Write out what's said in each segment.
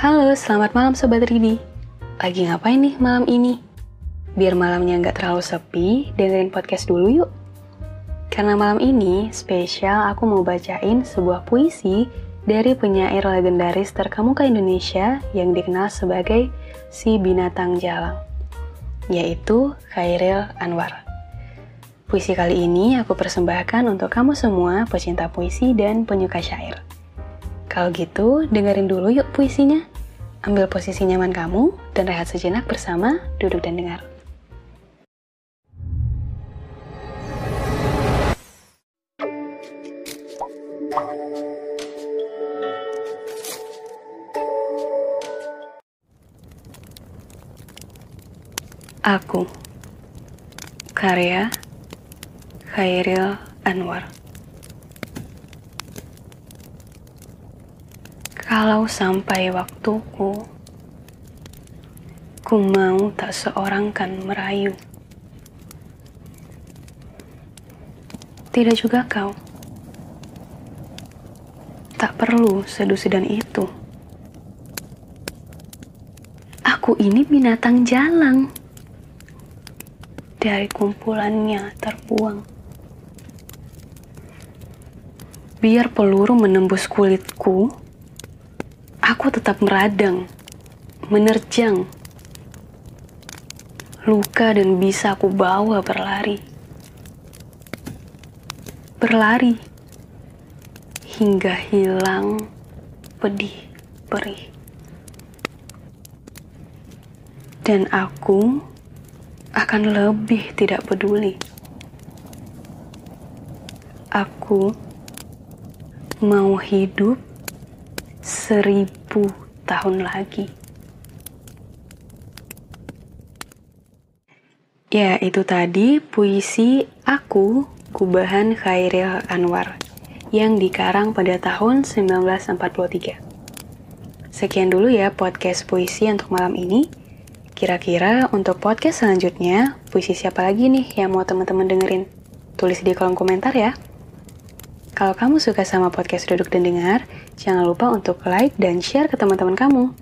Halo, selamat malam Sobat Ridi. Lagi ngapain nih malam ini? Biar malamnya nggak terlalu sepi, dengerin podcast dulu yuk. Karena malam ini spesial aku mau bacain sebuah puisi dari penyair legendaris terkemuka Indonesia yang dikenal sebagai si binatang jalang, yaitu Khairil Anwar. Puisi kali ini aku persembahkan untuk kamu semua pecinta puisi dan penyuka syair. Kalau gitu, dengerin dulu yuk puisinya. Ambil posisi nyaman kamu dan rehat sejenak bersama duduk dan dengar. Aku Karya Khairil Anwar Kalau sampai waktuku, ku mau tak seorang kan merayu. Tidak juga kau. Tak perlu sedu-sedan itu. Aku ini binatang jalang. Dari kumpulannya terbuang. Biar peluru menembus kulitku, aku tetap meradang, menerjang, luka dan bisa aku bawa berlari. Berlari hingga hilang pedih perih. Dan aku akan lebih tidak peduli. Aku mau hidup seribu tahun lagi. Ya, itu tadi puisi Aku Kubahan Khairil Anwar yang dikarang pada tahun 1943. Sekian dulu ya podcast puisi untuk malam ini. Kira-kira untuk podcast selanjutnya, puisi siapa lagi nih yang mau teman-teman dengerin? Tulis di kolom komentar ya. Kalau kamu suka sama podcast Duduk dan Dengar, jangan lupa untuk like dan share ke teman-teman kamu.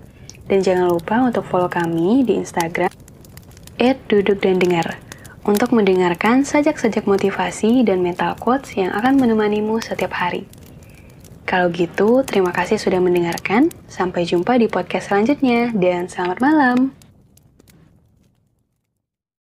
Dan jangan lupa untuk follow kami di Instagram @duduk dan dengar untuk mendengarkan sajak-sajak motivasi dan mental quotes yang akan menemanimu setiap hari. Kalau gitu, terima kasih sudah mendengarkan. Sampai jumpa di podcast selanjutnya dan selamat malam.